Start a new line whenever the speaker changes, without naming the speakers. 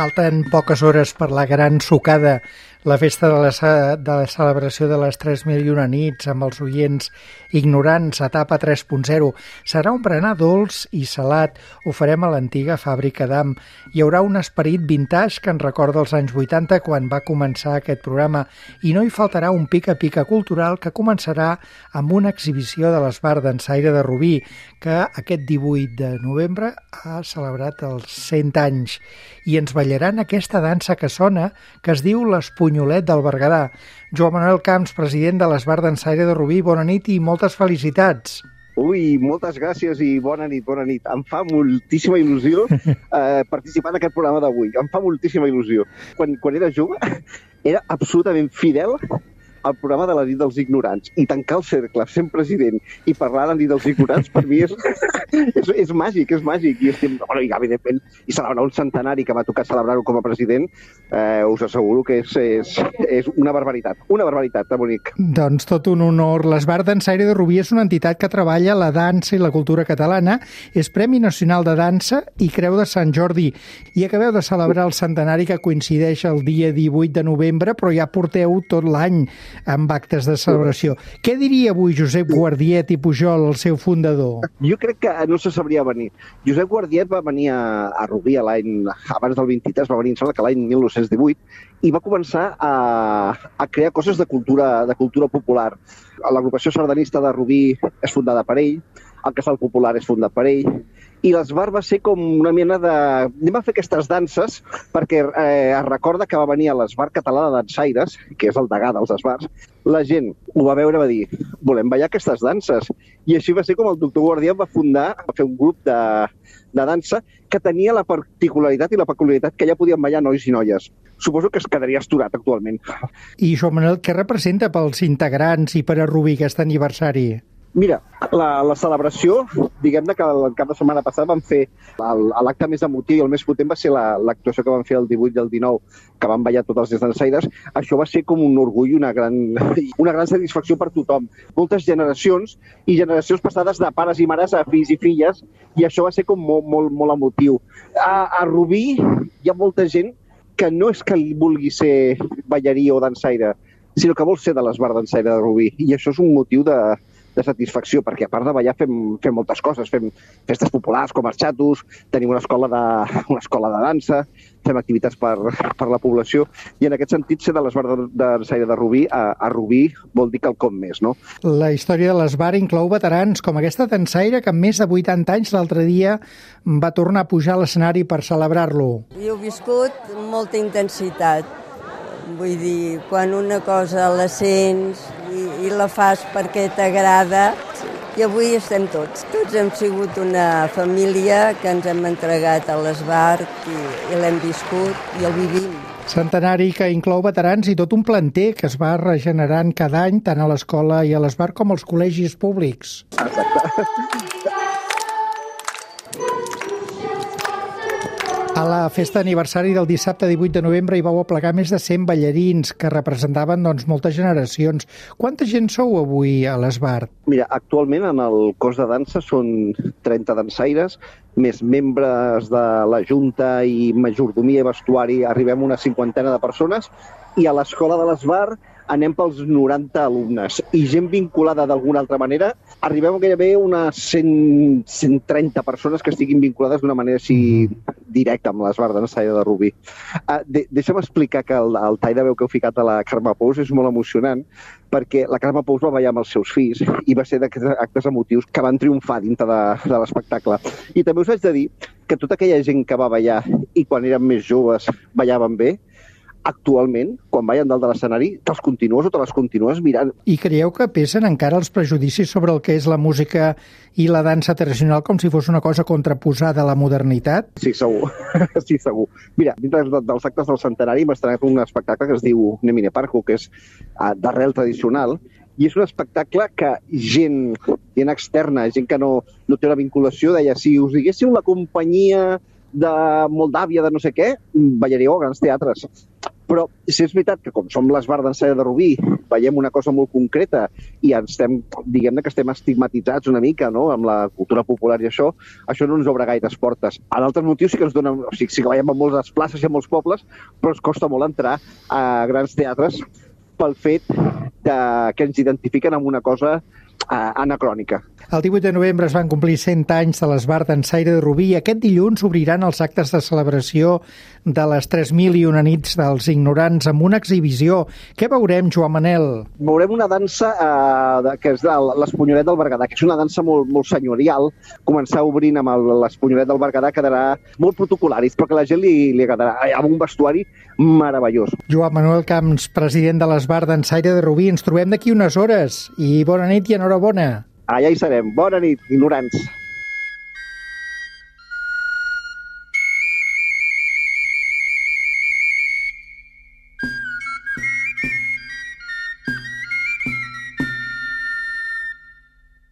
Falten poques hores per la gran sucada, la festa de la, de la celebració de les 3.001 nits amb els oients ignorants, etapa 3.0. Serà un berenar dolç i salat. Ho farem a l'antiga fàbrica d'Am. Hi haurà un esperit vintage que ens recorda els anys 80 quan va començar aquest programa i no hi faltarà un pica-pica cultural que començarà amb una exhibició de l'esbar d'ensaire de Rubí que aquest 18 de novembre ha celebrat els 100 anys i ens ballaran aquesta dansa que sona que es diu l'Espunyolet del Berguedà. Joan Manuel Camps, president de l'Esbar d'Ensaire de Rubí, bona nit i moltes felicitats.
Ui, moltes gràcies i bona nit, bona nit. Em fa moltíssima il·lusió eh, participar en aquest programa d'avui. Em fa moltíssima il·lusió. Quan, quan era jove, era absolutament fidel el programa de la nit dels ignorants i tancar el cercle, sent president i parlar de la nit dels ignorants, per mi és, és, és màgic, és màgic. I estem, bueno, i evidentment, i celebrar un centenari que m'ha tocat celebrar-ho com a president, eh, us asseguro que és, és, és una barbaritat, una barbaritat, de bonic.
Doncs tot un honor. L'Esbar d'Ensaire de Rubí és una entitat que treballa la dansa i la cultura catalana, és Premi Nacional de Dansa i Creu de Sant Jordi. I acabeu de celebrar el centenari que coincideix el dia 18 de novembre, però ja porteu tot l'any amb actes de celebració. Què diria avui Josep Guardiet i Pujol, el seu fundador?
Jo crec que no se sabria venir. Josep Guardiet va venir a, a Rubí l'any, abans del 23, va venir, em que l'any 1918, i va començar a, a crear coses de cultura, de cultura popular. L'agrupació sardanista de Rubí és fundada per ell, el Casal Popular és fundat per ell, i l'esbar va ser com una mena de... Anem a fer aquestes danses perquè eh, es recorda que va venir a l'esbar català de dansaires, que és el degà dels esbars, la gent ho va veure va dir volem ballar aquestes danses. I així va ser com el doctor Guardià va fundar, va fer un grup de, de dansa que tenia la particularitat i la peculiaritat que ja podien ballar nois i noies. Suposo que es quedaria esturat actualment.
I Joan Manuel, què representa pels integrants i per a Rubí aquest aniversari?
Mira, la, la celebració, diguem-ne que el cap de setmana passat vam fer l'acte més emotiu i el més potent va ser l'actuació la, que vam fer el 18 i el 19, que van ballar tots els dies d'ensaires. Això va ser com un orgull una gran, una gran satisfacció per tothom. Moltes generacions i generacions passades de pares i mares a fills i filles i això va ser com molt, molt, molt emotiu. A, a Rubí hi ha molta gent que no és que vulgui ser ballarí o dansaire, sinó que vol ser de l'esbar dansaire de Rubí. I això és un motiu de, de satisfacció, perquè a part de ballar fem, fem moltes coses, fem festes populars com els xatos, tenim una escola de, una escola de dansa, fem activitats per, per la població, i en aquest sentit ser de l'esbar d'ensaire de Rubí a, a Rubí vol dir quelcom més, no?
La història de l'esbar inclou veterans com aquesta dansaire que amb més de 80 anys l'altre dia va tornar a pujar a l'escenari per celebrar-lo.
Jo he viscut molta intensitat, Vull dir, quan una cosa la sents i, la fas perquè t'agrada, i avui estem tots. Tots hem sigut una família que ens hem entregat a l'esbarc i, i l'hem viscut i el vivim.
Centenari que inclou veterans i tot un planter que es va regenerant cada any tant a l'escola i a l'esbar com als col·legis públics. Exacte. A la festa d'aniversari del dissabte 18 de novembre hi vau aplegar més de 100 ballarins que representaven doncs, moltes generacions. Quanta gent sou avui a l'Esbar?
Mira, actualment en el cos de dansa són 30 dansaires, més membres de la Junta i majordomia i vestuari, arribem a una cinquantena de persones, i a l'escola de l'Esbar anem pels 90 alumnes i gent vinculada d'alguna altra manera, arribem a gairebé unes 100, 130 persones que estiguin vinculades d'una manera així directa amb les bardes de de Rubí. Uh, de, deixa'm explicar que el, el tall de veu que heu ficat a la Carme Pous és molt emocionant perquè la Carme Pous va ballar amb els seus fills i va ser d'aquests actes emotius que van triomfar dintre de, de l'espectacle. I també us haig de dir que tota aquella gent que va ballar i quan eren més joves ballaven bé, actualment, quan vaien dalt de l'escenari, te'ls continues o te les continues mirant.
I creieu que pesen encara els prejudicis sobre el que és la música i la dansa tradicional com si fos una cosa contraposada a la modernitat?
Sí, segur. sí, segur. Mira, dintre dels actes del centenari hem estrenat un espectacle que es diu Nemine Parco, que és uh, d'arrel tradicional, i és un espectacle que gent, gent externa, gent que no, no té una vinculació, deia, si us diguéssiu la companyia de Moldàvia, de no sé què, ballaríeu a grans teatres Però si és veritat que com som l'Esbar d'Ensaia de Rubí, veiem una cosa molt concreta i estem, diguem que estem estigmatitzats una mica no? amb la cultura popular i això, això no ens obre gaires portes. En altres motius sí que ens donen, o sigui, sí que veiem a moltes places i a molts pobles, però ens costa molt entrar a grans teatres pel fet de, que ens identifiquen amb una cosa anacrònica.
El 18 de novembre es van complir 100 anys de l'Esbar d'Ensaire de Rubí i aquest dilluns obriran els actes de celebració de les 3.001 nits dels ignorants amb una exhibició. Què veurem, Joan Manel?
Veurem una dansa de, que és de l'Espunyolet del Berguedà, que és una dansa molt, molt senyorial. Començar obrint amb l'Espunyolet del Berguedà quedarà molt protocolar, perquè a la gent li, li agradarà, amb un vestuari meravellós.
Joan Manuel Camps, president de l'Esbar d'Ensaire de Rubí, ens trobem d'aquí unes hores i bona nit i enhorabona.
Allà hi serem. Bona nit, ignorants.